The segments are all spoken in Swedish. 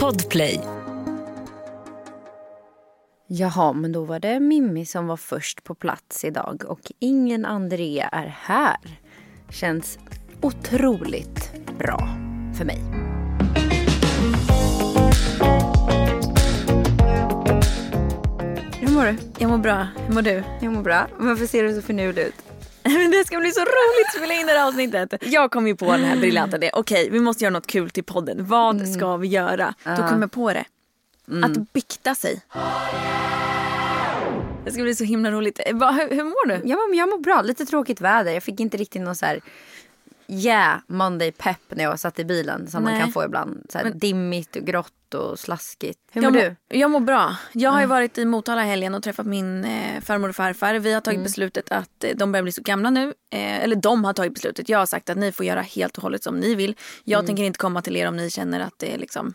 Podplay. Jaha, men då var det Mimmi som var först på plats idag och ingen Andrea är här. Känns otroligt bra för mig. Hur mår du? Jag mår bra. Hur mår du? Jag mår bra. Varför ser du så finurlig ut? Men det ska bli så roligt att spela in det här avsnittet. Jag kom ju på den här briljanta idén. Okej, vi måste göra något kul till podden. Vad ska vi göra? Då kom jag på det. Att bikta sig. Det ska bli så himla roligt. Eh, va, hur, hur mår du? Ja, men jag mår bra. Lite tråkigt väder. Jag fick inte riktigt någon så här yeah Monday pepp när jag satt i bilen som man Nej. kan få ibland. Så här dimmigt och grått och slaskigt. Hur jag, mår mår- du? jag mår bra. Jag har ju varit i Motala helgen och träffat min eh, farmor och farfar. Vi har tagit beslutet att eh, de börjar bli så gamla nu. Eh, eller de har tagit beslutet. Jag har sagt att ni får göra helt och hållet som ni vill. Jag tänker inte komma till er om ni känner att det är liksom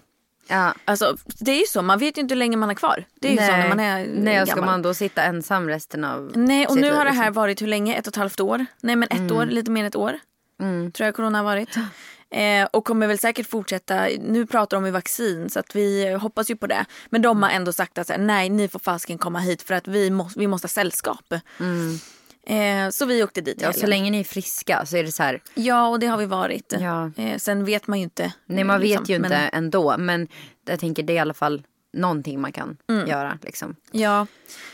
Ja. Alltså det är ju så, man vet ju inte hur länge man har kvar. Det är ju så när man är Nej, ska gammal. man då sitta ensam resten av Nej och nu liv, har det här liksom? varit hur länge? Ett och ett halvt år? Nej men ett år, lite mer än ett år. Tror jag corona har varit. Eh, och kommer väl säkert fortsätta. Nu pratar de om vaccin så att vi hoppas ju på det. Men de har ändå sagt att så här, nej ni får fasken komma hit för att vi måste, vi måste ha sällskap. Eh, så vi åkte dit Ja, så länge ni är friska så är det så här. Ja och det har vi varit. Ja. Eh, sen vet man ju inte. Nej, man eh, vet liksom. ju inte Men- ändå. Men jag tänker det är i alla fall någonting man kan göra. Liksom. Ja,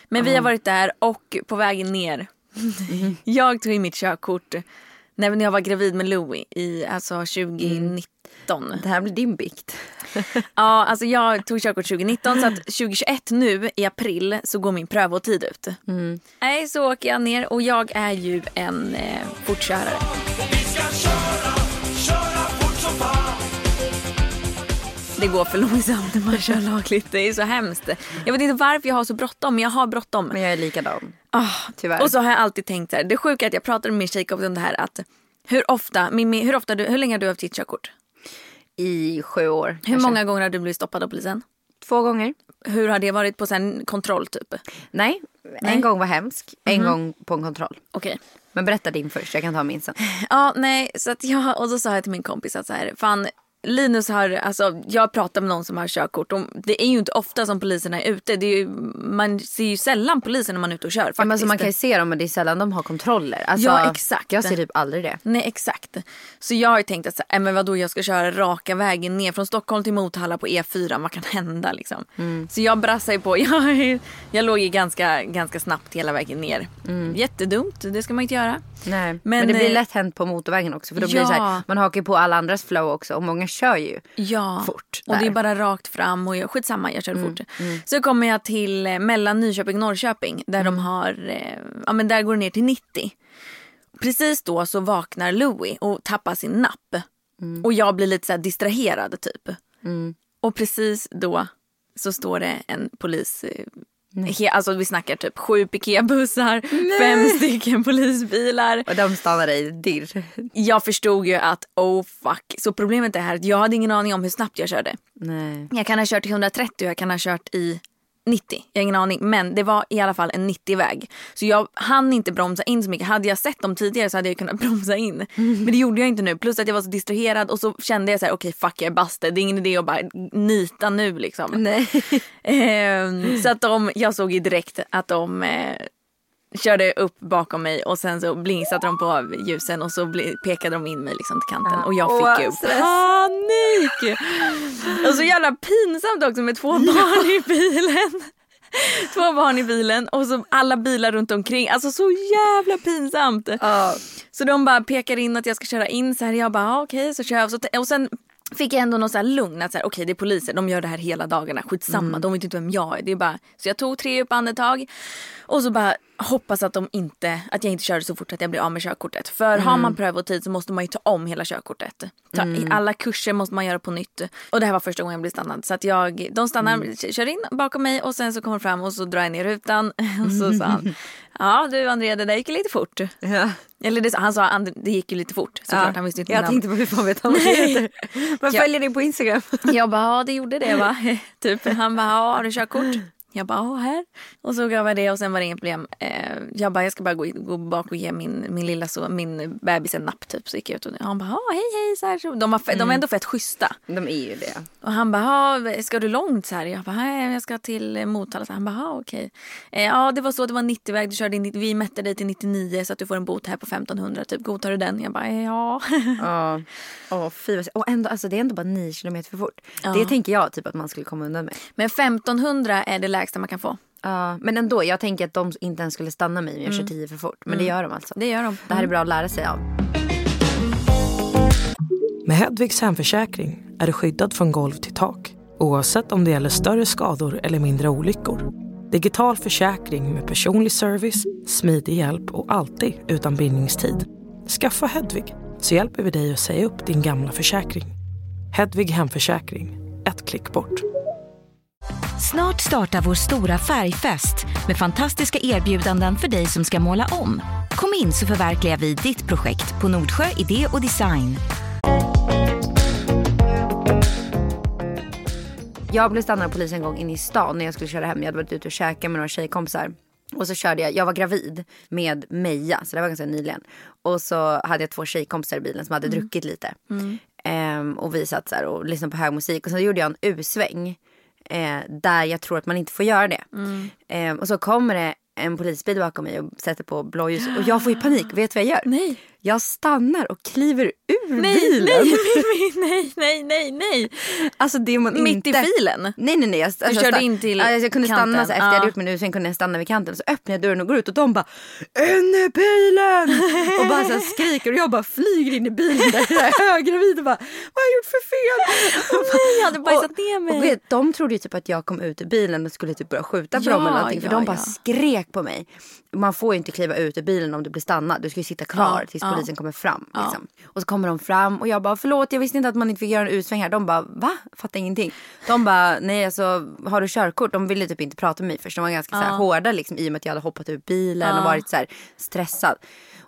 men vi har varit där och på vägen ner. jag tog in mitt körkort när jag var gravid med Louie i alltså 2019. Det här blir din bikt. Ja, alltså jag tog körkort 2019 så att 2021 nu i april så går min prövotid ut. Nej, så åker jag ner och jag är ju en eh, fortkörare. Det går för långsamt när man kör lagligt. Det är så hemskt. Jag vet inte varför jag har så bråttom, men jag har bråttom. Men jag är likadan. Ah, Tyvärr. Och så har jag alltid tänkt så här, det sjuka är att jag pratade med min tjejkompis om det här att hur ofta, Mimmi, hur ofta, du, hur länge har du haft ditt körkort? I sju år. Hur kanske. många gånger har du blivit stoppad av polisen? Två gånger. Hur har det varit på sen kontroll typ? Nej, en gång var hemsk. En gång på en kontroll. Okej. Men berätta din först, jag kan ta min sen. Ja, nej, så att jag, och så sa jag till min kompis att så här, fan Linus har, alltså jag pratar med någon som har körkort och det är ju inte ofta som poliserna är ute. Det är ju, man ser ju sällan polisen när man är ute och kör faktiskt. Men alltså, man kan ju se dem men det är sällan de har kontroller. Alltså, Ja, exakt. Jag ser typ aldrig det. Nej exakt. Så jag har ju tänkt att så, äh, men vadå, jag ska köra raka vägen ner från Stockholm till Motala på E4. Vad kan hända liksom? Så jag brassar ju på. Jag, jag låg ju ganska, ganska snabbt hela vägen ner. Jättedumt, det ska man inte göra. Nej. Men, Men, det blir eh, lätt hänt på motorvägen också. För då blir ja. så här, man hakar ju på alla andras flow också och många kör ju Ja, fort. och det är där. bara rakt fram och jag, skitsamma jag kör fort. Så kommer jag till eh, mellan Nyköping och Norrköping där de har, eh, ja men där går det ner till 90. Precis då så vaknar Louie och tappar sin napp. Och jag blir lite så här distraherad typ. Och precis då så står det en polis eh, He, alltså vi snackar typ sju piketbussar, fem stycken polisbilar. Och de stannar i dirr. Jag förstod ju att oh fuck. Så problemet är här att jag hade ingen aning om hur snabbt jag körde. Nej. Jag kan ha kört i 130 och jag kan ha kört i 90. Jag har ingen aning. Men det var i alla fall en 90-väg. Så jag hann inte bromsa in så mycket. Hade jag sett dem tidigare så hade jag kunnat bromsa in. Men det gjorde jag inte nu. Plus att jag var så distraherad och så kände jag så här: okej fuck jag är busted. Det är ingen idé att bara nita nu liksom. Nej. Ehm, så att de, jag såg ju direkt att de eh, körde upp bakom mig och sen så blinkade de på ljusen och så pekade de in mig liksom till kanten och jag fick ju panik. Och så jävla pinsamt också med två barn i bilen. Två barn i bilen och så alla bilar runt omkring. Alltså så jävla pinsamt. Ja. Så de bara pekar in att jag ska köra in så här. Jag bara ah, okej så kör jag. Så, och sen fick jag ändå någon så här lugn att så här, okej det är poliser. De gör det här hela dagarna. Skitsamma. De vet inte vem jag är. Det är bara, så jag tog tre upp andetag. Och så bara hoppas att de inte, att jag inte körde så fort att jag blir av med körkortet. För har man prövotid så måste man ju ta om hela körkortet. Ta, i Alla kurser måste man göra på nytt. Och det här var första gången jag blev stannad. Så att jag, de stannar, kör in bakom mig och sen så kommer de fram och så drar jag ner rutan. Och så sa han, ja du Andrea det där gick lite fort. Ja. Eller det, han sa det gick ju lite fort. Såklart, han visste inte jag namn. tänkte på hur fan vet han vad det heter. Man Ja. följer dig på Instagram. Jag bara, ja det gjorde det va? typ. Han bara, ja har du körkort? Jag bara, ja här. Och så gav jag det och sen var det inget problem. Eh, jag bara, jag ska bara gå, gå bak och ge min, min lilla så, min bebis en napp typ. Så gick jag ut och han bara, hej hej. Så här, så. De, var, mm. de var ändå fett schyssta. De är ju det. Och han bara, ska du långt? Så här. Jag bara, nej jag ska till Motala. Så han bara, okej. Okay. Eh, ja det var så, det var 90-väg. Du körde in, vi mätte dig till 99 så att du får en bot här på 1500 typ. Godtar du den? Jag bara, ja. Ja. Åh fy vad Och ändå, alltså det är ändå bara 9 kilometer för fort. Ja. Det tänker jag typ att man skulle komma undan med. Men 1500 är det lägsta man kan få. Ja, men ändå. Jag tänker att de inte ens skulle stanna mig om jag mm. kör 10 för fort. Men mm. det gör de alltså. Det gör de. Det här är bra att lära sig av. Med Hedvigs hemförsäkring är du skyddad från golv till tak. Oavsett om det gäller större skador eller mindre olyckor. Digital försäkring med personlig service, smidig hjälp och alltid utan bindningstid. Skaffa Hedvig så hjälper vi dig att säga upp din gamla försäkring. Hedvig Hemförsäkring, ett klick bort. Snart startar vår stora färgfest med fantastiska erbjudanden för dig som ska måla om. Kom in så förverkligar vi ditt projekt på Nordsjö Idé och Design. Jag blev stannad av polisen en gång inne i stan när jag skulle köra hem. Jag hade varit ute och käkat med några tjejkompisar. Och så körde jag, jag var gravid med Meja, så det var ganska nyligen. Och så hade jag två tjejkompisar i bilen som hade mm. druckit lite. Mm. Um, och vi satt så här och lyssnade på hög musik. Och sen gjorde jag en U-sväng. Eh, där jag tror att man inte får göra det. Mm. Eh, och så kommer det en polisbil bakom mig och sätter på blåljus. Och jag får ju panik. Vet du vad jag gör? Nej. Jag stannar och kliver ur nej, bilen. Nej, nej, nej, nej, nej. Alltså det man Mitt inte... i filen? Nej, nej, nej. Jag, du alltså, körde in till alltså, Jag kunde kanten. stanna så efter jag hade gjort min sen kunde jag stanna vid kanten. Så öppnar jag dörren och går ut och de bara In i bilen! Och bara så skriker och jag bara flyger in i bilen där jag är höggravid och bara vad har jag gjort för fel? oh, nej, jag hade bajsat ner mig. Och, och, de trodde ju typ att jag kom ut ur bilen och skulle typ börja skjuta på ja, dem eller någonting. För ja, de bara ja. skrek på mig. Man får ju inte kliva ut ur bilen om du blir stannad. Du ska ju sitta kvar ja, tills polisen kommer fram. Liksom. Och så kommer de fram och jag bara förlåt jag visste inte att man inte fick göra en utsväng här. De bara va? Fattar ingenting. De bara nej alltså har du körkort? De ville typ inte prata med mig först. De var ganska så här, hårda liksom i och med att jag hade hoppat ur bilen och varit så här, stressad.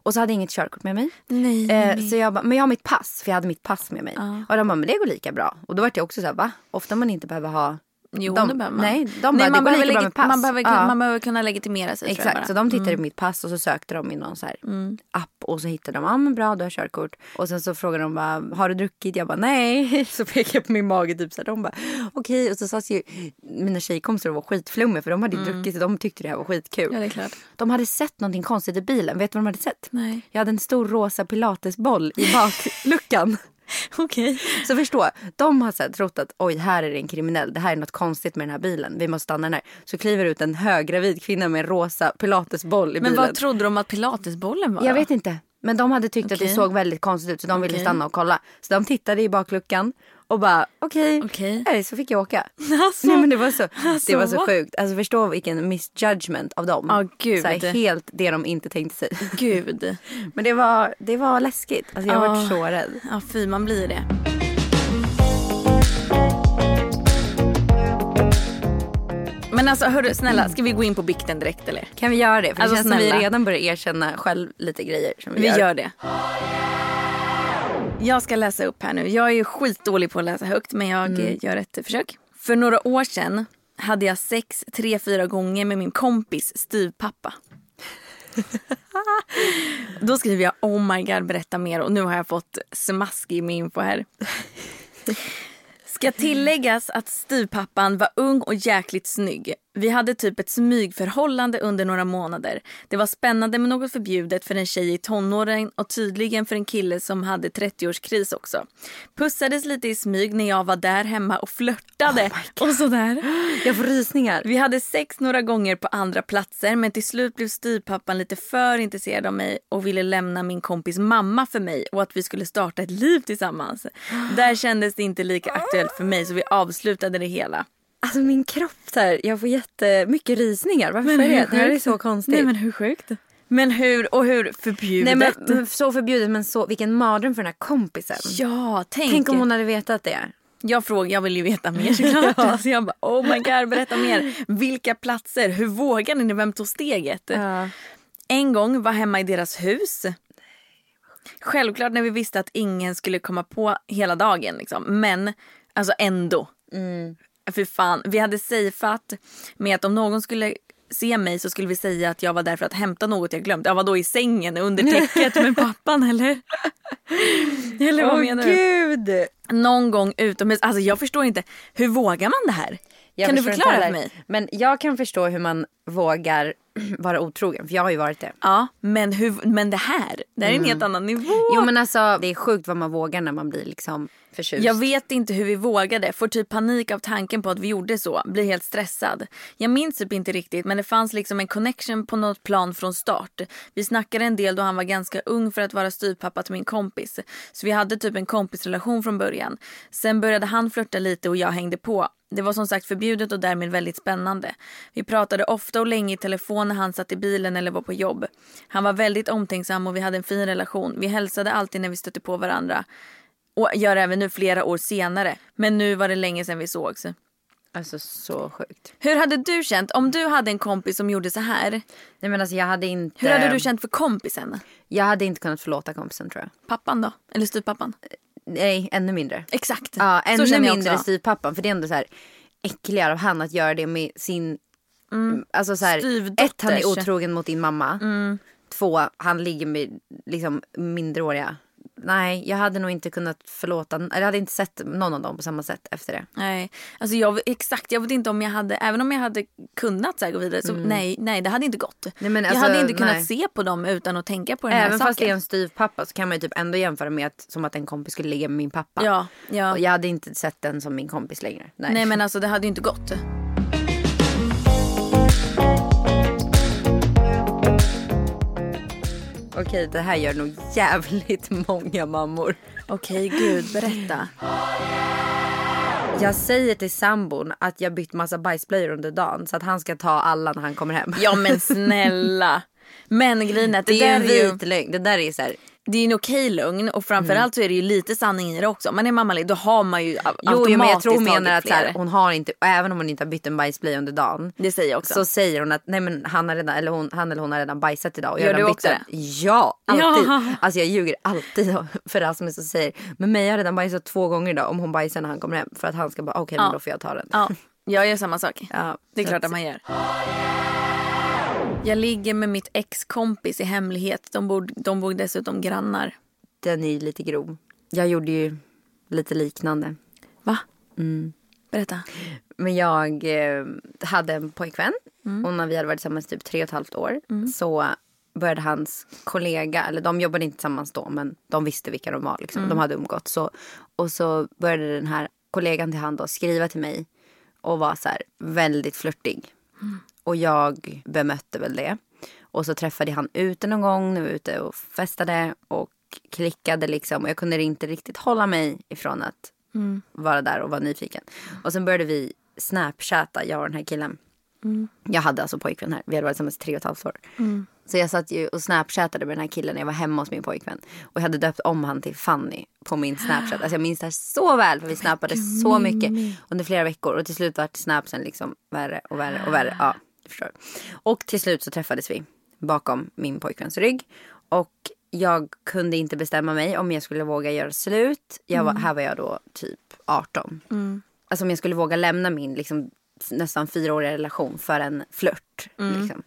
Och så hade jag inget körkort med mig. Nej, eh, nej. Så jag bara, men jag har mitt pass för jag hade mitt pass med mig. Ja. Och de bara, men det går lika bra. Och då var jag också så här, va? Ofta man inte behöver ha Jo, de, det behöver man. Nej, de nej, bara, man, behöver lika pass. man, behöver, ja. man behöver kunna legitimera sig. Exakt, så de tittade mm. i mitt pass och så sökte de i någon så mm. app och så hittade de, ja ah, men bra du har körkort. Och sen så frågade de bara, har du druckit? Jag bara nej. Så pekade jag på min mage typ så här. De bara okej. Okay. Och så sa ju mina tjejkompisar var skitflummiga för de hade mm. druckit och de tyckte det här var skitkul. Ja, det är klart. De hade sett någonting konstigt i bilen. Vet du vad de hade sett? Nej. Jag hade en stor rosa pilatesboll i bakluckan. Okej. Okay. Så förstå, de har så här, trott att oj, här är det en kriminell. Det här är något konstigt med den här bilen. Vi måste stanna den här. Så kliver ut en höggravid kvinna med en rosa pilatesboll i Men bilen. Men vad trodde de att pilatesbollen var? Jag vet inte. Men de hade tyckt okay. att det såg väldigt konstigt ut så de ville okay. stanna och kolla. Så de tittade i bakluckan och bara okej, okay, okay. så fick jag åka. Alltså, Nej, men det var så, alltså, det var så sjukt. Alltså förstå vilken misjudgment av dem. Oh, gud. Så här, helt det de inte tänkte sig. Gud. men det var, det var läskigt. Alltså jag oh. varit så rädd. Ja fy man blir det. Men alltså hörru snälla, ska vi gå in på bikten direkt eller? Kan vi göra det? För alltså, det känns snälla. som vi redan börjar erkänna själv lite grejer som vi, vi gör. gör det. Jag ska läsa upp här nu. Jag är skitdålig på att läsa högt men jag mm. gör ett försök. För några år sedan hade jag sex tre, fyra gånger med min kompis styvpappa. Då skriver jag oh my god berätta mer och nu har jag fått smaskig med info här. Ska tilläggas att styvpappan var ung och jäkligt snygg. Vi hade typ ett smygförhållande under några månader. Det var spännande med något förbjudet för en tjej i tonåren och tydligen för en kille som hade 30-årskris också. Pussades lite i smyg när jag var där hemma och flörtade oh och sådär. Jag får rysningar. Vi hade sex några gånger på andra platser men till slut blev styvpappan lite för intresserad av mig och ville lämna min kompis mamma för mig och att vi skulle starta ett liv tillsammans. Där kändes det inte lika aktuellt för mig så vi avslutade det hela. Alltså min kropp här, jag får jättemycket rysningar. Varför men är det? Det här är så konstigt. Nej men hur sjukt. Men hur, och hur förbjudet? Nej, men, så förbjudet men så, vilken mardröm för den här kompisen. Ja, tänk. Tänk om hon hade vetat det. Jag frågar, jag vill ju veta mer såklart. ja. Så jag bara, oh my god, berätta mer. Vilka platser? Hur vågade ni? Vem tog steget? Ja. En gång var hemma i deras hus. Självklart när vi visste att ingen skulle komma på hela dagen liksom. Men alltså ändå. Mm. För fan, vi hade safeat med att om någon skulle se mig så skulle vi säga att jag var där för att hämta något jag glömt. Jag var då i sängen under täcket med pappan eller? eller vad Åh, menar gud. du? Någon gång utomhus. Alltså jag förstår inte. Hur vågar man det här? Jag kan du förklara för mig? Men jag kan förstå hur man vågar vara otrogen. För jag har ju varit det. Ja, men, hur, men det här, det här är en helt annan nivå. Jo men alltså det är sjukt vad man vågar när man blir liksom förtjust. Jag vet inte hur vi vågade, får typ panik av tanken på att vi gjorde så, blir helt stressad. Jag minns typ inte riktigt men det fanns liksom en connection på något plan från start. Vi snackade en del då han var ganska ung för att vara styvpappa till min kompis. Så vi hade typ en kompisrelation från början. Sen började han flirta lite och jag hängde på. Det var som sagt förbjudet och därmed väldigt spännande. Vi pratade ofta och länge i telefon när han satt i bilen eller var på jobb. Han var väldigt omtänksam och vi hade en fin relation. Vi hälsade alltid när vi stötte på varandra. Och gör även nu flera år senare. Men nu var det länge sedan vi sågs. Alltså så sjukt. Hur hade du känt om du hade en kompis som gjorde så här? Nej men alltså jag hade inte. Hur hade du känt för kompisen? Jag hade inte kunnat förlåta kompisen tror jag. Pappan då? Eller styvpappan? Nej ännu mindre. Exakt. Ja ännu mindre styvpappan. För det är ändå så här äckligare av han att göra det med sin. Alltså så här, ett han är otrogen mot din mamma. Två han ligger med liksom mindreåriga. Nej jag hade nog inte kunnat förlåta. Eller jag hade inte sett någon av dem på samma sätt efter det. Nej, alltså jag, exakt. Jag vet inte om jag hade, även om jag hade kunnat så här gå vidare så nej, nej det hade inte gått. Nej, men jag alltså, hade inte kunnat nej. se på dem utan att tänka på den här Även saken. fast det är en styvpappa så kan man ju typ ändå jämföra med att, som att en kompis skulle ligga med min pappa. Ja, ja. Och jag hade inte sett den som min kompis längre. Nej. Nej men alltså det hade ju inte gått. Okej det här gör nog jävligt många mammor. Okej gud, berätta. Jag säger till sambon att jag bytt massa bajsblöjor under dagen så att han ska ta alla när han kommer hem. Ja men snälla. Men grejen är att det, det är en ju, vit lögn. Det där är så här. Det är en okej lögn och framförallt så är det ju lite sanning i det också. Man är mammaledig då har man ju a- Jo, jo men jag tror automatiskt menar att så här, hon har inte, även om hon inte har bytt en bajsblöja under dagen. Det säger jag också. Så säger hon att nej men han, har redan, eller hon, han eller hon har redan bajsat idag. Och jag Gör du också den. Ja, alltid. Ja. Alltså jag ljuger alltid för Rasmus och säger men mig har redan bajsat två gånger idag om hon bajsar när han kommer hem. För att han ska bara okej Ja. men då får jag ta den. Ja, jag gör samma sak. Ja, det är klart att man gör. Jag ligger med mitt ex-kompis i hemlighet. De bor, de bor dessutom grannar. Den är ju lite grov. Jag gjorde ju lite liknande. Va? Mm. Berätta. Men jag eh, hade en pojkvän Mm. och när vi hade varit tillsammans typ tre och ett halvt år så började hans kollega, eller de jobbade inte tillsammans då men de visste vilka de var liksom. Mm. De hade umgått så. Och så började den här kollegan till han då skriva till mig och var så här väldigt flörtig. Mm. Och jag bemötte väl det. Och så träffade han ute någon gång när vi var ute och festade och klickade liksom. Och jag kunde inte riktigt hålla mig ifrån att vara där och vara nyfiken. Och sen började vi snapchatta, jag och den här killen. Jag hade alltså pojkvän här. Vi hade varit tillsammans i tre och ett halvt år. Så jag satt ju och snapchattade med den här killen när jag var hemma hos min pojkvän. Och jag hade döpt om han till Fanny på min snapchat. Alltså jag minns det här så väl för vi snappade så mycket under flera veckor. Och till slut var snapsen liksom värre och värre och värre. Ja, du förstår. Och till slut så träffades vi bakom min pojkväns rygg. Och jag kunde inte bestämma mig om jag skulle våga göra slut. Jag var, Här var jag då typ 18. Alltså om jag skulle våga lämna min liksom, nästan fyraåriga relation för en flört. Liksom.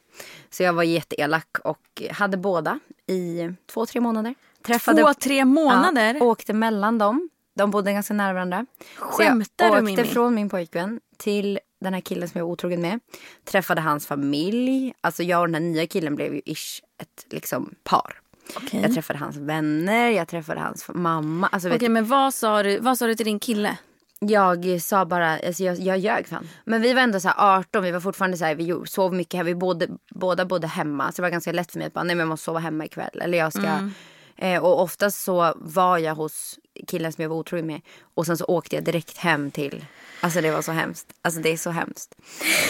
Så jag var jätteelak och hade båda i två, tre månader. Träffade, Två, tre månader? Ja, åkte mellan dem. De bodde ganska nära varandra. Skämtar du, Mimmi? åkte från min pojkvän till den här killen som jag var otrogen med. Träffade hans familj. Alltså jag och den här nya killen blev ju ish ett liksom par. Okej. Jag träffade hans vänner, jag träffade hans mamma. Alltså, Okej men vad sa, du, vad sa du till din kille? Jag sa bara, alltså jag, jag ljög fan. Men vi var ändå så här 18, vi var fortfarande så här, vi sov mycket här. Vi bodde, båda bodde hemma. Så det var ganska lätt för mig att bara, nej men jag måste sova hemma ikväll. Eller jag ska. Eh, och oftast så var jag hos killen som jag var otrogen med. Och sen så åkte jag direkt hem till, alltså det var så hemskt. Alltså det är så hemskt.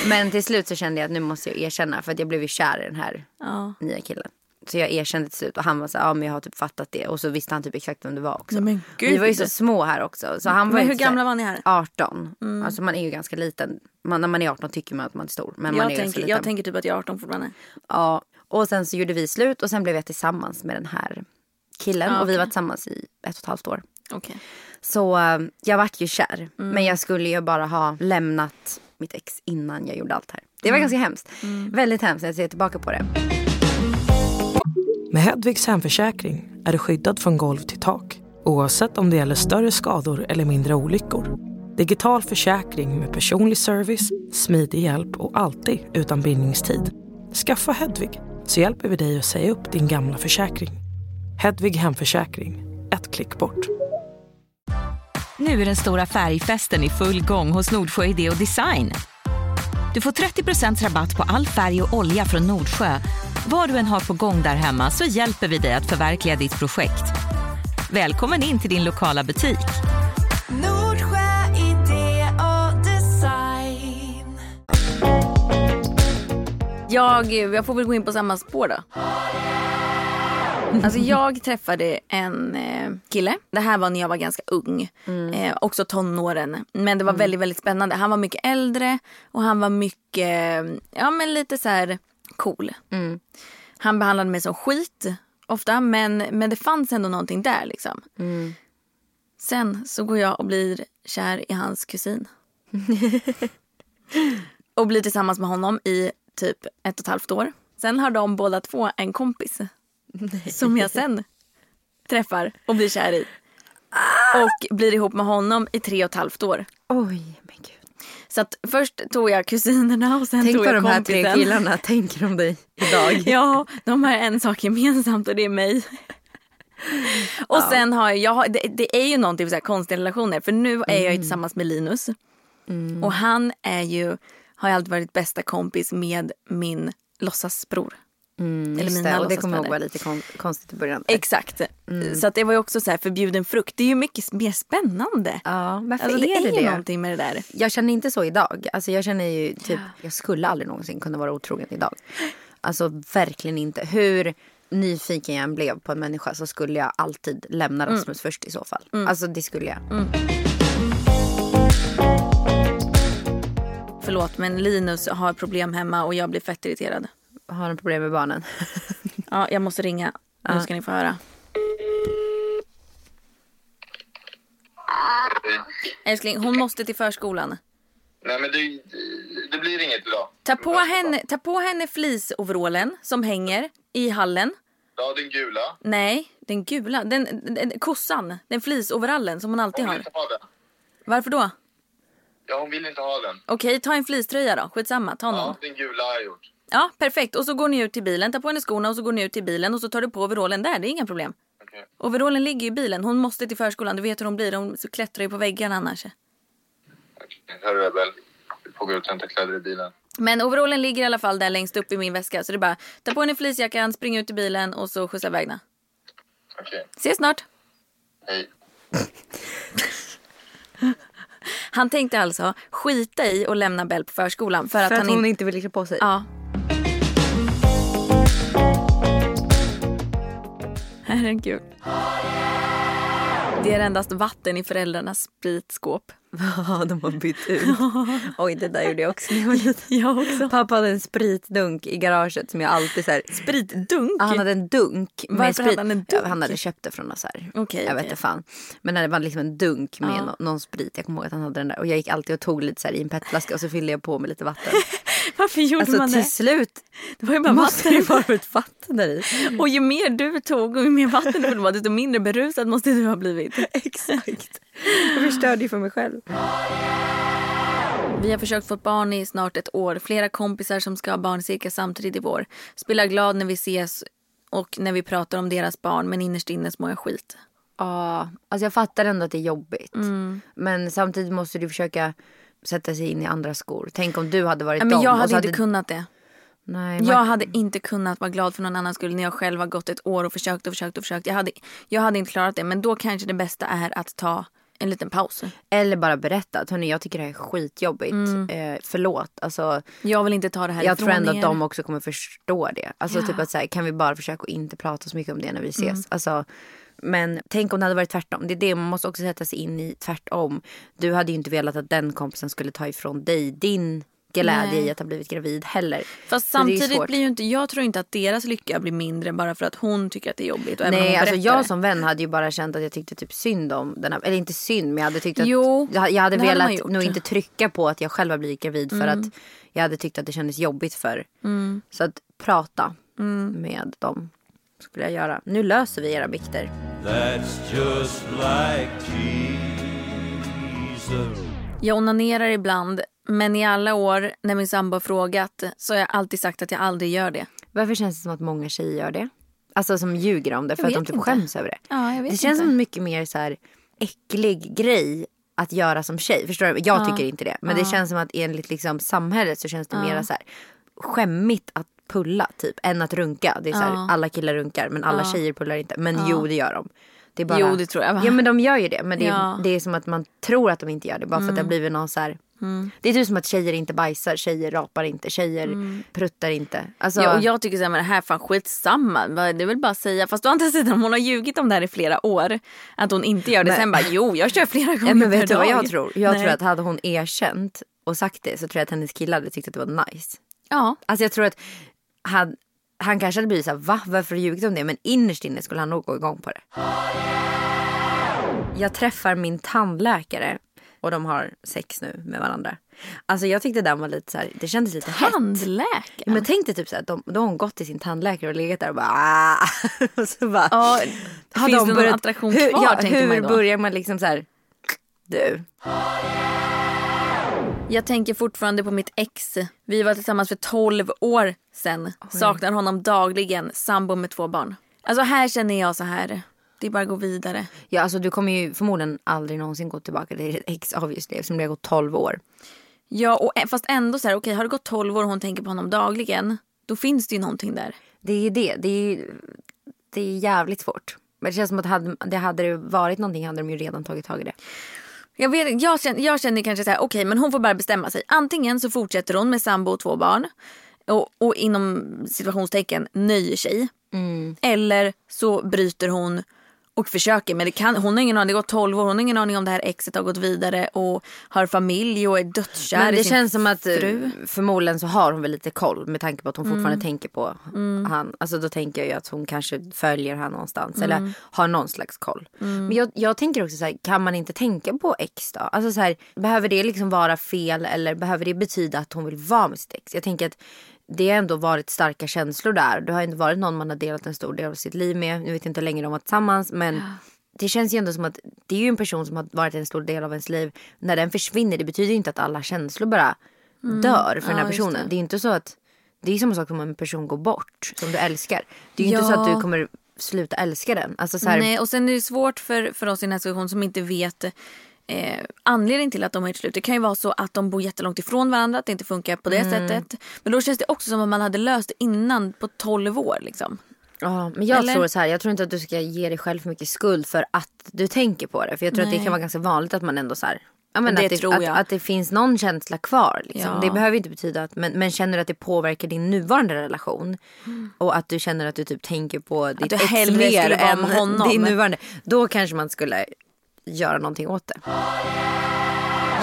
Men till slut så kände jag att nu måste jag erkänna. För att jag blev ju kär i den här Ja. nya killen. Så jag erkände till slut och han var så ja men jag har typ fattat det. Och så visste han typ exakt vem det var också. Nej, Vi var ju så små här också. Så han var Men hur så gamla var ni här? 18. Alltså man är ju ganska liten. Man, när man är 18 tycker man att man är stor. Men man Jag är ganska tänker, liten. jag tänker typ att jag är 18 fortfarande. Ja. Och sen så gjorde vi slut och sen blev jag tillsammans med den här killen. Ja, Och vi var tillsammans i ett och ett halvt år. Okay. Så uh, jag vart ju kär. Mm. Men jag skulle ju bara ha lämnat mitt ex innan jag gjorde allt här. Det var mm. ganska hemskt. Mm. Väldigt hemskt när jag ser tillbaka på det. Med Hedvigs hemförsäkring är du skyddad från golv till tak oavsett om det gäller större skador eller mindre olyckor. Digital försäkring med personlig service, smidig hjälp och alltid utan bindningstid. Skaffa Hedvig så hjälper vi dig att säga upp din gamla försäkring. Hedvig Hemförsäkring, ett klick bort. Nu är den stora färgfesten i full gång hos Nordsjö Idé och Design. Du får 30% rabatt på all färg och olja från Nordsjö. Vad du än har på gång där hemma så hjälper vi dig att förverkliga ditt projekt. Välkommen in till din lokala butik. Nordsjö Idé och Design. Jag, jag får väl gå in på samma spår då. Alltså jag träffade en eh, kille. Det här var när jag var ganska ung. Mm. Eh, också tonåren. Men det var mm. väldigt, väldigt spännande. Han var mycket äldre och han var mycket, ja men lite så här cool. Mm. Han behandlade mig som skit ofta men, men det fanns ändå någonting där liksom. Mm. Sen så går jag och blir kär i hans kusin. och blir tillsammans med honom i typ ett och ett halvt år. Sen har de båda två en kompis Nej. som jag sen träffar och blir kär i. Och blir ihop med honom i tre och ett halvt år. Oj, men gud. Så att först tog jag kusinerna och sen Tänk tog jag kompisen. Tänk vad de här tre killarna tänker om dig idag. ja, de har en sak gemensamt och det är mig. och ja. sen har jag, jag det, det, är ju någonting med så här konstiga relationer för nu är mm. jag ju mm. tillsammans med Linus. Mm. Och han är ju, har ju alltid varit bästa kompis med min låtsasbror. Mm, Eller mina det, och det kommer nog vara lite kon konstigt i början. Exakt. Mm. Så att det var ju också så här förbjuden frukt. Det är ju mycket mer spännande. Ja, varför alltså, är det, det är ju någonting med det där. Jag känner inte så idag. Alltså jag känner ju typ, ja. jag skulle aldrig någonsin kunna vara otrogen idag. Alltså verkligen inte. Hur nyfiken jag än blev på en människa så skulle jag alltid lämna mm. Rasmus mm. först i så fall. Mm. Alltså det skulle jag. Mm. Förlåt men Linus har problem hemma och jag blir fett irriterad har en problem med barnen. ja, jag måste ringa. Nu ska ni få höra. Älskling, hon måste till förskolan. Nej men det, det blir inget idag. Ta på henne, ta på henne fleeceoverallen som hänger i hallen. Ja, den gula. Nej, den gula. Den, den kossan. Den fleeceoverallen som hon alltid hon vill har. Inte ha den. Varför då? Ja, hon vill inte ha den. Okej, ta en fleecetröja då. Skitsamma, ta någon. Ja, den gula har jag gjort. Ja, perfekt. Och så går ni ut till bilen, tar på henne skorna och så går ni ut till bilen och så tar du på overallen där. Det är inga problem. Okay. Overallen ligger i bilen. Hon måste till förskolan. Du vet hur hon blir. Hon klättrar ju på väggarna annars. Okej, okay. hörru Rebel. Vi får gå ut och hämta kläder i bilen. Men overallen ligger i alla fall där längst upp i min väska. Så det är bara ta på henne fleecejackan, spring ut till bilen och så skjutsa iväg. Okej. Okay. Ses snart. Hej. Han tänkte alltså skita i och lämna Bell på förskolan. För, för att, att han hon in... inte ville klä på sig? Ja. Herregud. Det är endast vatten i föräldrarnas spritskåp. Ja, de har bytt ut. Oj, det där gjorde jag också jag också. Pappa hade en spritdunk i garaget som jag alltid så här... Spritdunk? Han hade en dunk. Varför sprit. hade han en dunk? Han hade köpt det från någon så här. Okay, jag vet inte fan. Men det var liksom en dunk med ja. någon sprit. Jag kommer ihåg att han hade den där. Och jag gick alltid och tog lite så här i en petflaska och så fyllde jag på med lite vatten. Varför gjorde alltså, man det? till slut det var ju bara måste vatten. det vara ett vatten där i. Och ju mer du tog och ju mer vatten du var desto mindre berusad måste du ha blivit. Exakt. Jag förstörde ju för mig själv. Vi har försökt få barn i snart ett år. Flera kompisar som ska ha barn cirka samtidigt i vår. Spelar glad när vi ses och när vi pratar om deras barn men innerst inne mår jag skit. Ja, alltså jag fattar ändå att det är jobbigt. Mm. Men samtidigt måste du försöka sätta sig in i andra skor. Tänk om du hade varit ja, men Jag hade inte hade... kunnat det. Nej, man... Jag hade inte kunnat vara glad för någon annans skull när jag själv har gått ett år och försökt och försökt och försökt. Jag hade, jag hade inte klarat det. Men då kanske det bästa är att ta en liten paus. Eller bara berätta att hörni, jag tycker det här är skitjobbigt. Mm. Eh, förlåt. Alltså, jag vill inte ta det här Jag tror ändå er. att de också kommer förstå det. Alltså ja. typ att så här, kan vi bara försöka inte prata så mycket om det när vi ses. Mm. Alltså, men tänk om det hade varit tvärtom. Det är det man måste också sätta sig in i tvärtom. Du hade ju inte velat att den kompisen skulle ta ifrån dig din glädje Nej. i att ha blivit gravid heller. Fast samtidigt blir ju inte, jag tror inte att deras lycka blir mindre bara för att hon tycker att det är jobbigt. Och Nej, alltså jag som vän hade ju bara känt att jag tyckte typ synd om den här, eller inte synd men jag hade tyckt att jo, jag, jag hade velat hade nog inte trycka på att jag själv har blivit gravid mm. för att jag hade tyckt att det kändes jobbigt för. Mm. Så att prata mm. med dem skulle jag göra. Nu löser vi era bikter. That's just like Jag onanerar ibland men i alla år när min sambo har frågat så har jag alltid sagt att jag aldrig gör det. Varför känns det som att många tjejer gör det? Alltså som ljuger om det för att de typ inte. skäms över det. Ja, jag vet det känns inte. som en mycket mer så här äcklig grej att göra som tjej. Förstår du? Jag ja. tycker inte det. Men ja. det känns som att enligt liksom samhället så känns det ja. mer så här skämmigt att pulla typ än att runka. Det är så här, alla killar runkar men alla tjejer pullar inte. Men jo det gör de. Det är bara, jo det tror jag. Ja men de gör ju det. Men det är, det är som att man tror att de inte gör det. Bara för mm. att det har mm. blivit någon så här Mm. Det är typ som att tjejer inte bajsar, tjejer rapar inte, tjejer mm. pruttar inte. Alltså... Ja, och jag tycker så här, det här är fan skitsamma. Det är väl bara att säga. Fast å andra sidan hon har ljugit om det här i flera år. Att hon inte gör det. Men... Sen bara jo jag kör flera gånger ja, men vet per du vad jag tror? Jag Nej. tror att hade hon erkänt och sagt det så tror jag att hennes killar hade tyckt att det var nice. Ja. Alltså jag tror att han, han kanske hade blivit såhär va varför ljugit om det? Men innerst inne skulle han nog gå igång på det. Jag träffar min tandläkare och de har sex nu med varandra. Alltså jag tyckte den var lite så här, det kändes lite hett. Tandläkare? Men tänk dig typ så här, de, då har hon gått till sin tandläkare och legat där och bara ah! och så bara. Ja, har finns de det någon attraktion hur, kvar ja, tänker man då? Hur börjar man liksom så här, du. Jag tänker fortfarande på mitt ex. Vi var tillsammans för 12 år sedan. Saknar honom dagligen. Sambo med två barn. Alltså här känner jag så här. Det är bara att gå vidare. Ja, alltså du kommer ju förmodligen aldrig någonsin gå tillbaka till ditt ex obviously eftersom det har gått 12 år. Ja, och fast ändå så här, okej, okay, har det gått 12 år och hon tänker på honom dagligen, då finns det ju någonting där. Det är det. Det är, det är jävligt svårt. Men det känns som att hade, det hade varit någonting hade de ju redan tagit tag i det. Jag, vet, jag, känner, jag känner kanske så här, okej okay, men hon får bara bestämma sig. Antingen så fortsätter hon med sambo och två barn och, och inom situationstecken nöjer sig. Mm. Eller så bryter hon och försöker. Men det kan, hon har ingen aning, det har gått 12 år, hon har ingen aning om det här exet har gått vidare och har familj och är dödskär Men det känns som att eh, fru. förmodligen så har hon väl lite koll med tanke på att hon mm. fortfarande tänker på mm. han. Alltså då tänker jag ju att hon kanske följer han någonstans mm. eller har någon slags koll. Mm. Men jag, jag tänker också så här, kan man inte tänka på ex då? Alltså så här, behöver det liksom vara fel eller behöver det betyda att hon vill vara med sitt ex? Jag tänker att det har ändå varit starka känslor där. Det har ändå varit någon man har delat en stor del av sitt liv med. Nu vet inte hur länge de var tillsammans men det känns ju ändå som att det är ju en person som har varit en stor del av ens liv. När den försvinner det betyder inte att alla känslor bara mm. dör för den här personen. Det. det. är inte så att det är samma sak som om en person går bort som du älskar. Det är ju ja. inte så att du kommer sluta älska den. Alltså så här... Nej och sen är det svårt för, för oss i den här situationen som inte vet eh, anledning till att de har gjort slut. Det kan ju vara så att de bor jättelångt ifrån varandra, att det inte funkar på det mm. sättet. Men då känns det också som att man hade löst det innan på 12 år. Liksom. Ja, men jag Eller? tror så här, jag tror inte att du ska ge dig själv för mycket skuld för att du tänker på det. För jag tror Nej. att det kan vara ganska vanligt att man ändå så här, Ja, men det att, det, tror jag. Att, att, det finns någon känsla kvar. Liksom. Ja. Det behöver inte betyda att, men, men känner du att det påverkar din nuvarande relation mm. och att du känner att du typ tänker på ditt ex mer än honom. din nuvarande. Då kanske man skulle göra någonting åt det.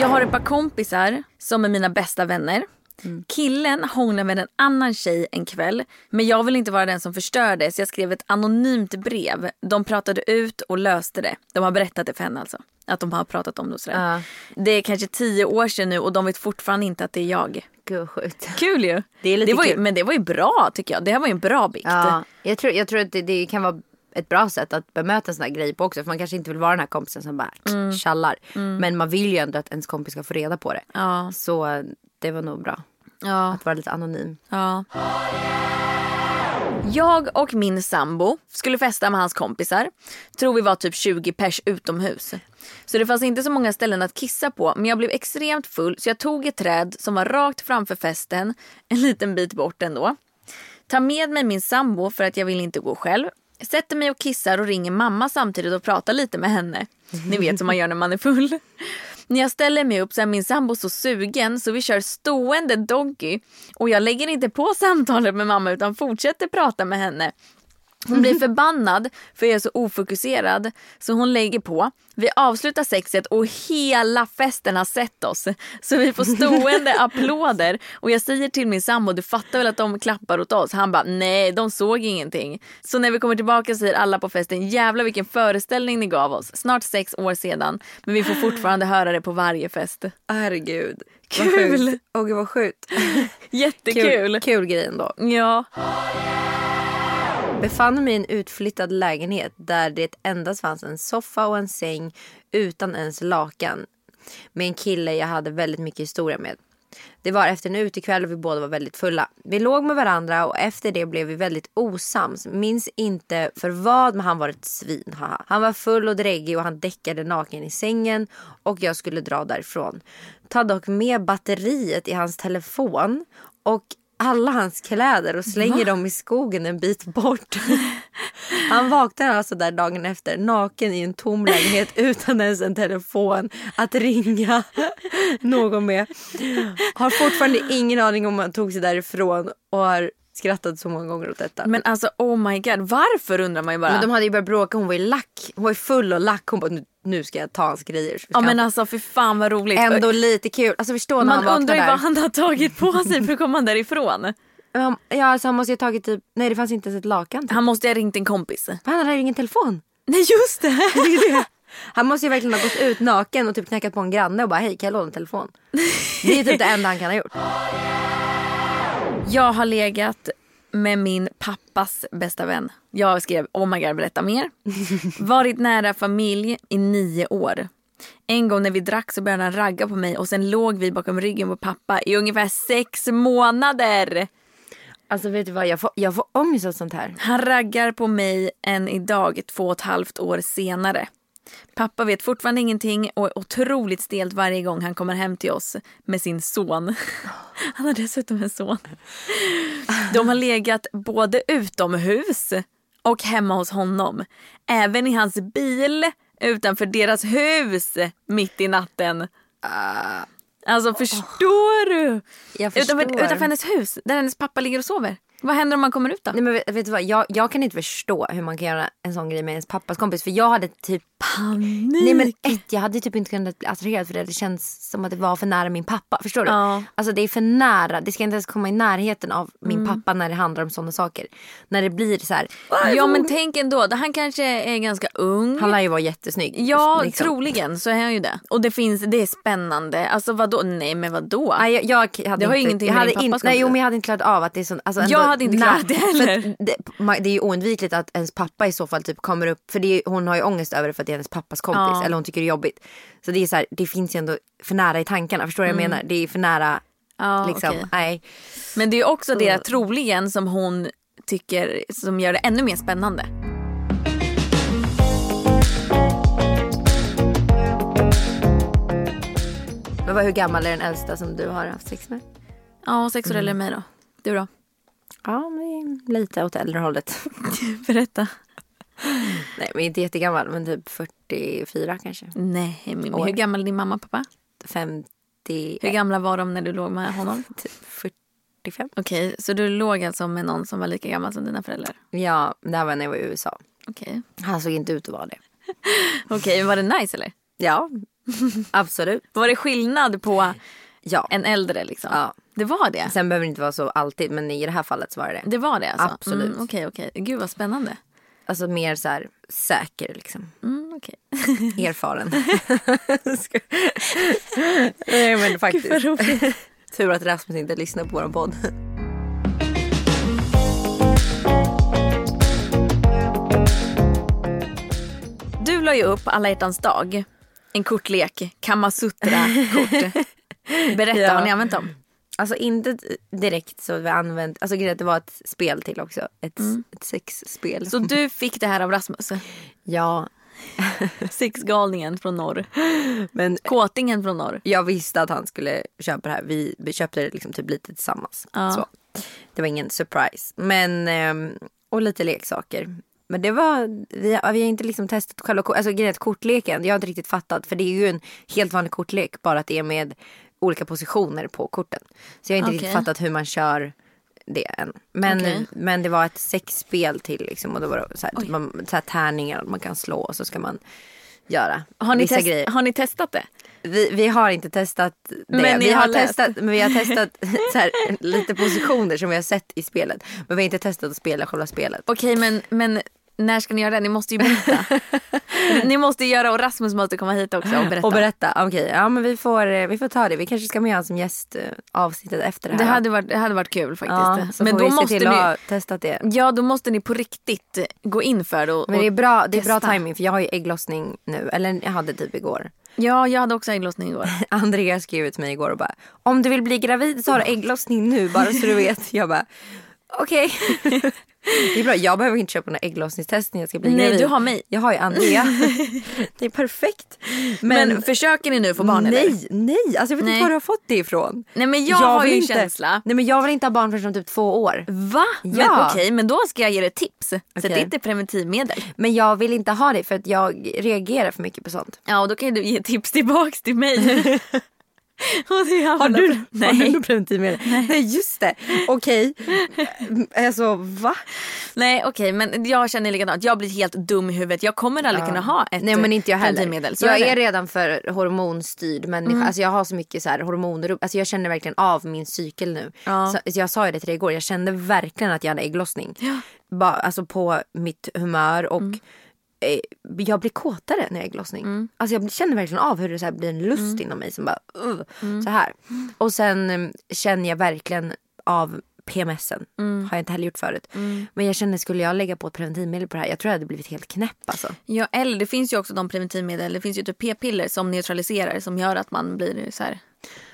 Jag har ett par kompisar som är mina bästa vänner. Mm. Killen hånglar med en annan tjej en kväll men jag vill inte vara den som förstör det så jag skrev ett anonymt brev. De pratade ut och löste det. De har berättat det för henne alltså. Att de har pratat om det och sådär. Uh. Det är kanske tio år sedan nu och de vet fortfarande inte att det är jag. Gud sjukt. Kul ju. Det är lite det var ju, Men det var ju bra tycker jag. Det här var ju en bra bikt. Ja, jag, tror, jag tror att det, det kan vara ett bra sätt att bemöta en sån här grej på också. För man kanske inte vill vara den här kompisen som bara mm. tjallar. Mm. Men man vill ju ändå att ens kompis ska få reda på det. Ja. Så det var nog bra. Ja. Att vara lite anonym. Ja. Jag och min sambo skulle festa med hans kompisar. Tror vi var typ 20 pers utomhus. Så det fanns inte så många ställen att kissa på men jag blev extremt full så jag tog ett träd som var rakt framför festen, en liten bit bort ändå. Tar med mig min sambo för att jag vill inte gå själv sätter mig och kissar och ringer mamma samtidigt och pratar lite med henne. Ni vet som man gör när man är full. När jag ställer mig upp så är min sambo så sugen så vi kör stående doggy och jag lägger inte på samtalet med mamma utan fortsätter prata med henne. Hon blir förbannad för jag är så ofokuserad så hon lägger på. Vi avslutar sexet och hela festen har sett oss. Så vi får stående applåder och jag säger till min sambo, du fattar väl att de klappar åt oss? Han bara, nej de såg ingenting. Så när vi kommer tillbaka säger alla på festen, jävlar vilken föreställning ni gav oss. Snart sex år sedan men vi får fortfarande höra det på varje fest. Herregud. Kul! Åh gud vad sjukt. Jättekul. Kul, kul grej ändå. Ja. Befann mig i en utflyttad lägenhet där det endast fanns en soffa och en säng utan ens lakan. Med en kille jag hade väldigt mycket historia med. Det var efter en utekväll och vi båda var väldigt fulla. Vi låg med varandra och efter det blev vi väldigt osams. Minns inte för vad men han var ett svin. Haha. Han var full och dräggig och han däckade naken i sängen och jag skulle dra därifrån. Ta dock med batteriet i hans telefon och alla hans kläder och slänger Va? dem i skogen en bit bort. Han vaknar alltså där dagen efter naken i en tom lägenhet utan ens en telefon att ringa någon med. Har fortfarande ingen aning om han tog sig därifrån och har skrattat så många gånger åt detta. Men alltså oh my god, varför undrar man ju bara. Men de hade ju börjat bråka, hon var ju lack. Hon var ju full och lack. Hon bara nu ska jag ta hans grejer. Ja men alltså för fan vad roligt. Ändå lite kul. Alltså förstå när man han vaknar undrar ju där. vad han har tagit på sig för att komma därifrån. Ja alltså han måste ju ha tagit typ, nej det fanns inte ens ett lakan. Typ. Han måste ju ha ringt en kompis. Han hade ju ingen telefon. Nej just det. det, är det. Han måste ju verkligen ha gått ut naken och typ knackat på en granne och bara hej kan jag låna en telefon? Det är typ det enda han kan ha gjort. Jag har legat med min pappas bästa vän. Jag skrev oh my god berätta mer. Varit nära familj i nio år. En gång när vi drack så började han ragga på mig och sen låg vi bakom ryggen på pappa i ungefär sex månader. Alltså vet du vad, jag får, jag får ångest av sånt här. Han raggar på mig än idag två och ett halvt år senare. Pappa vet fortfarande ingenting och är otroligt stelt varje gång han kommer hem till oss med sin son. Han har dessutom en son. De har legat både utomhus och hemma hos honom. Även i hans bil utanför deras hus mitt i natten. Uh, alltså förstår du? Jag förstår. Utanför, utanför hennes hus där hennes pappa ligger och sover. Vad händer om man kommer ut då? Nej, men vet, vet du vad? Jag, jag kan inte förstå hur man kan göra en sån grej med ens pappas kompis. För jag hade typ panik. Nej men ett, jag hade typ inte kunnat bli attraherad för det. Det känns som att det var för nära min pappa. Förstår du? Ja. Alltså det är för nära. Det ska inte ens komma i närheten av min mm. pappa när det handlar om sådana saker. När det blir så här. Ja men tänk ändå. Han kanske är ganska ung. Han lär ju vara jättesnygg. Ja liksom. troligen så är han ju det. Och det finns, det är spännande. Alltså vadå? Nej men vadå? Nej, jag, jag hade det har inte, ingenting med hade pappas in, Nej jo men jag hade inte klarat av att det är sån. Alltså, jag hade inte klarat det heller. Det, det, är ju oundvikligt att ens pappa i så fall typ kommer upp. För det hon har ju ångest över det för det är hennes pappas kompis. Ja. Eller hon tycker det är jobbigt. Så det är så här, det finns ju ändå för nära i tankarna. Förstår du mm. vad jag mm. menar? Det är för nära. Ja, liksom, okay. nej. Men det är också så. det troligen som hon tycker som gör det ännu mer spännande. Men vad, hur gammal är den äldsta som du har haft sex med? Ja, sex år mm. äldre än mig då. Du då? Ja, lite åt äldre hållet. Berätta. Nej, men inte jättegammal, men typ 44 kanske. Nej, men hur gammal är din mamma och pappa? 50. Hur gamla var de när du låg med honom? Typ 45. Okej, okay, så du låg alltså med någon som var lika gammal som dina föräldrar? Ja, det här var när jag var i USA. Okej. Okay. Han såg inte ut att vara det. Okej, okay, var det nice eller? Ja, absolut. Var det skillnad på ja. en äldre liksom? Ja. Det var det? Sen behöver det inte vara så alltid men i det här fallet så var det det. Det var det alltså? Absolut. Mm, okej, mm, okej. Okay, Gud vad spännande. Alltså mer så här säker liksom. Mm, okay. Erfaren. Nej men faktiskt. Tur att Rasmus inte lyssnar på vår podd. Du la ju upp alla hjärtans dag. En kortlek, Kamasutra-kort. Berätta, ja. har ni använt dem? Alltså inte direkt så vi använt, alltså det var ett spel till också. Ett, mm. ett sexspel. Så du fick det här av Rasmus? Ja. Sexgalningen från norr. Men Kåtingen från norr. Jag visste att han skulle köpa det här. Vi, vi köpte det liksom typ lite tillsammans. Ja. Så. Det var ingen surprise. Men, ehm, och lite leksaker. Men det var, vi, har, vi har inte liksom testat själva alltså, kortleken. Jag har inte riktigt fattat. För det är ju en helt vanlig kortlek. Bara att det är med olika positioner på korten. Så jag har inte okay. riktigt fattat hur man kör det än. Men, okay. men det var ett sexspel till liksom. Och då var det så här, typ, man, så här tärningar man kan slå och så ska man göra har ni vissa grejer. Har ni testat det? Vi, vi har inte testat det. Men vi har, har testat, men vi har testat så här, lite positioner som vi har sett i spelet. Men vi har inte testat att spela själva spelet. Okej men, men när ska ni göra det? Ni måste ju berätta. ni måste göra och Rasmus måste komma hit också och berätta. Och berätta, okej. Okay. Ja men vi får, eh, vi får ta det. Vi kanske ska med honom som gäst eh, avsnittet efter det här. Det hade varit, det hade varit kul faktiskt. Ja, men då vi måste till ni, ha testat det. Ja då måste ni på riktigt gå in för det och Men det är bra, det är bra timing för jag har ju ägglossning nu. Eller jag hade typ igår. Ja, jag hade också ägglossning igår. Andrea skrev till mig igår och bara om du vill bli gravid så har du ägglossning nu bara så du vet. Jag bara okej. Okay. Det är bra, jag behöver inte köpa några ägglossningstest när jag ska bli Nej, gravid. du har mig. Jag har ju Andrea. det är perfekt. Men, men försöker ni nu få barn nej, eller? Nej, alltså jag vet nej. inte var du har fått det ifrån. Nej men jag, jag har ju en känsla. Nej men jag vill inte ha barn förrän om typ två år. Va? Ja. Men okej, okay, men då ska jag ge dig tips. Okay. Det är inte preventivmedel. Men jag vill inte ha det för att jag reagerar för mycket på sånt. Ja och då kan du ge tips tillbaks till mig. har du, nej. har du preventivmedel? Nej. nej just det. Okej. Okay. Alltså va? Nej okej okay, men jag känner likadant. Jag blir helt dum i huvudet. Jag kommer aldrig ja. kunna ha ett nej, men inte jag preventivmedel. Så jag är, är redan för hormonstyrd människa. Mm. Alltså jag har så mycket så här hormoner. Alltså jag känner verkligen av min cykel nu. Ja. Så, jag sa ju det till dig igår. Jag kände verkligen att jag hade ägglossning. Ja. Ba, alltså på mitt humör och mm Eh, jag blir kåtare när jag är ägglossning. Mm. Alltså jag känner verkligen av hur det så blir en lust mm. inom mig som bara uh, mm. så här. Och sen um, känner jag verkligen av PMSen. Mm. Har jag inte heller gjort förut. Mm. Men jag känner skulle jag lägga på ett preventivmedel på det här. Jag tror jag hade blivit helt knäpp alltså. Ja eller det finns ju också de preventivmedel. Det finns ju typ p-piller som neutraliserar. Som gör att man blir så här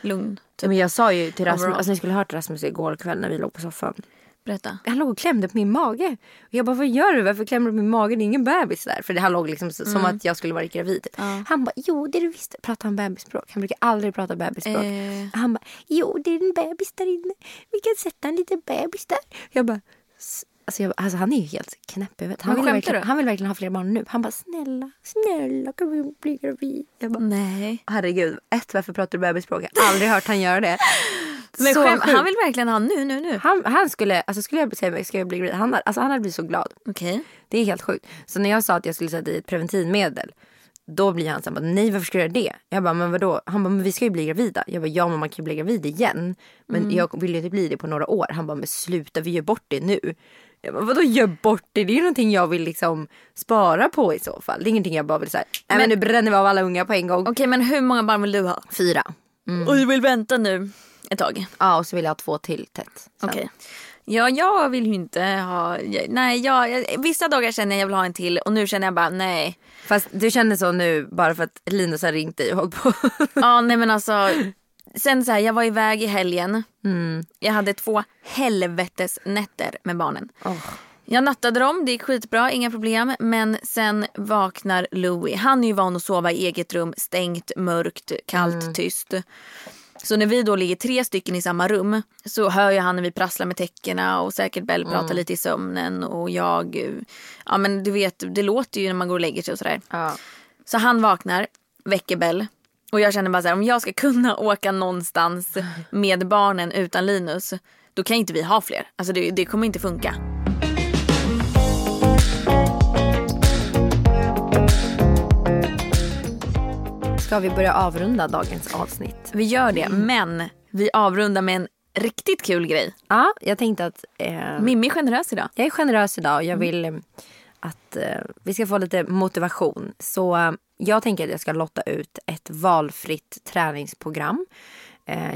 lugn. Typ. Men jag sa ju till Rasmus, alltså ni skulle hört Rasmus igår kväll när vi låg på soffan. Berätta. Han låg och klämde på min mage. Och jag bara, vad gör du? Varför klämmer du på min mage? Det är ingen bebis där. För det, han låg liksom mm. som att jag skulle vara gravid. Ja. Han bara, jo det är du visst. Pratar han bebisspråk? Han brukar aldrig prata bebisspråk. Eh. Han bara, jo det är en bebis där inne. Vi kan sätta en liten bebis där. Jag bara, Alltså, jag, alltså han är ju helt knäpp i han, vill verkligen, han vill verkligen ha fler barn nu. Han bara snälla, snälla kan vi bli gravid? Jag bara, Nej. Herregud, ett varför pratar du bebisspråk? Jag har aldrig hört han göra det. Men skäm, han vill verkligen ha nu, nu, nu. Han, han skulle, alltså skulle jag säga ska jag bli gravid? Han, alltså han hade blivit så glad. Okay. Det är helt sjukt. Så när jag sa att jag skulle sätta i ett preventivmedel. Då blir han så här, nej varför ska du göra det? Jag bara, men vadå? Han bara, men vi ska ju bli gravida. Jag bara, ja men man kan ju bli gravid igen. Men mm. jag vill ju inte bli det på några år. Han bara, men sluta vi gör bort det nu. Jag bara, vadå gör bort det? Det är ju någonting jag vill liksom spara på i så fall. Det är ingenting jag bara vill säga, nej men nu bränner vi av alla unga på en gång. Okej okay, men hur många barn vill du ha? Fyra. Mm. Och du vill vänta nu? Ett tag. Ja och så vill jag ha två till tätt. Okej. Okay. Ja, jag vill ju inte ha... Nej, jag, vissa dagar känner jag att jag vill ha en till och nu känner jag bara nej. Fast du känner så nu bara för att Linus har ringt dig och hållit på. ja, nej men alltså. Sen så här, jag var iväg i helgen. Mm. Jag hade två helvetes nätter med barnen. Oh. Jag nattade dem, det gick skitbra, inga problem. Men sen vaknar Louie. Han är ju van att sova i eget rum, stängt, mörkt, kallt, mm. tyst. Så när vi då ligger tre stycken i samma rum så hör jag han när vi prasslar med täckena och säkert Bell pratar mm. lite i sömnen och jag, ja men du vet det låter ju när man går och lägger sig och sådär. Ja. Så han vaknar, väcker Bell och jag känner bara så här, om jag ska kunna åka någonstans med barnen utan Linus då kan inte vi ha fler. Alltså det, det kommer inte funka. Ska vi börja avrunda dagens avsnitt? Vi gör det, mm. men vi avrundar med en riktigt kul grej. Ja, jag tänkte att... Eh, Mimmi är generös idag. Jag är generös idag och jag mm. vill eh, att eh, vi ska få lite motivation. Så eh, jag tänker att jag ska lotta ut ett valfritt träningsprogram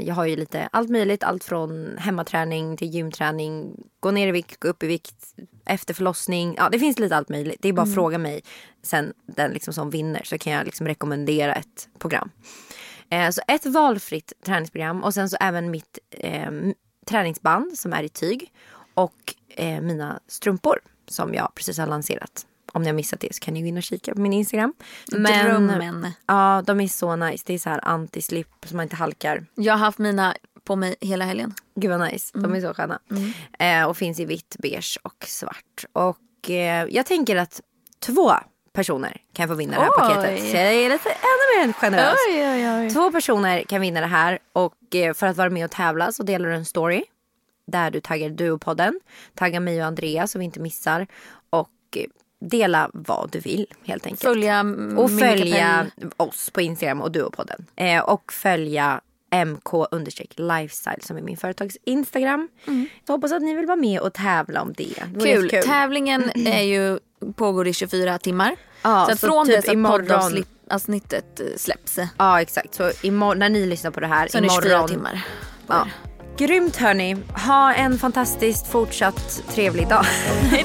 jag har ju lite allt möjligt. Allt från hemmaträning till gymträning. Gå ner i vikt, gå upp i vikt. Efter förlossning. Ja, det finns lite allt möjligt. Det är bara att mm. fråga mig sen den liksom som vinner så kan jag liksom rekommendera ett program. Eh, så ett valfritt träningsprogram och sen så även mitt eh, träningsband som är i tyg. Och eh, mina strumpor som jag precis har lanserat. Om ni har missat det så kan ni gå in och kika på min Instagram. Men, Drömmen. Ja, de är så nice. Det är så här anti-slip så man inte halkar. Jag har haft mina på mig hela helgen. Gud vad nice. De är mm. så sköna. Mm. Eh, och finns i vitt, beige och svart. Och eh, jag tänker att två personer kan få vinna det här oj. paketet. Så jag är lite ännu mer generös. Oj, oj, Två personer kan vinna det här och eh, för att vara med och tävla så delar du en story där du taggar Duopodden. Tagga mig och Andreas så vi inte missar. Och dela vad du vill helt enkelt. Följa Och följa oss på Instagram och Duopodden. Eh, och följa mk lifestyle som är min företags Instagram. Mm. Så hoppas att ni vill vara med och tävla om det. det kul. kul. Tävlingen är ju, pågår i 24 timmar. Ja, så, så från typ dess att poddavsnittet eh, släpps. Ja exakt. Så imorgon, när ni lyssnar på det här. Så imorgon. 24 timmar. Ja. Grymt hörni. Ha en fantastiskt fortsatt trevlig dag. Hej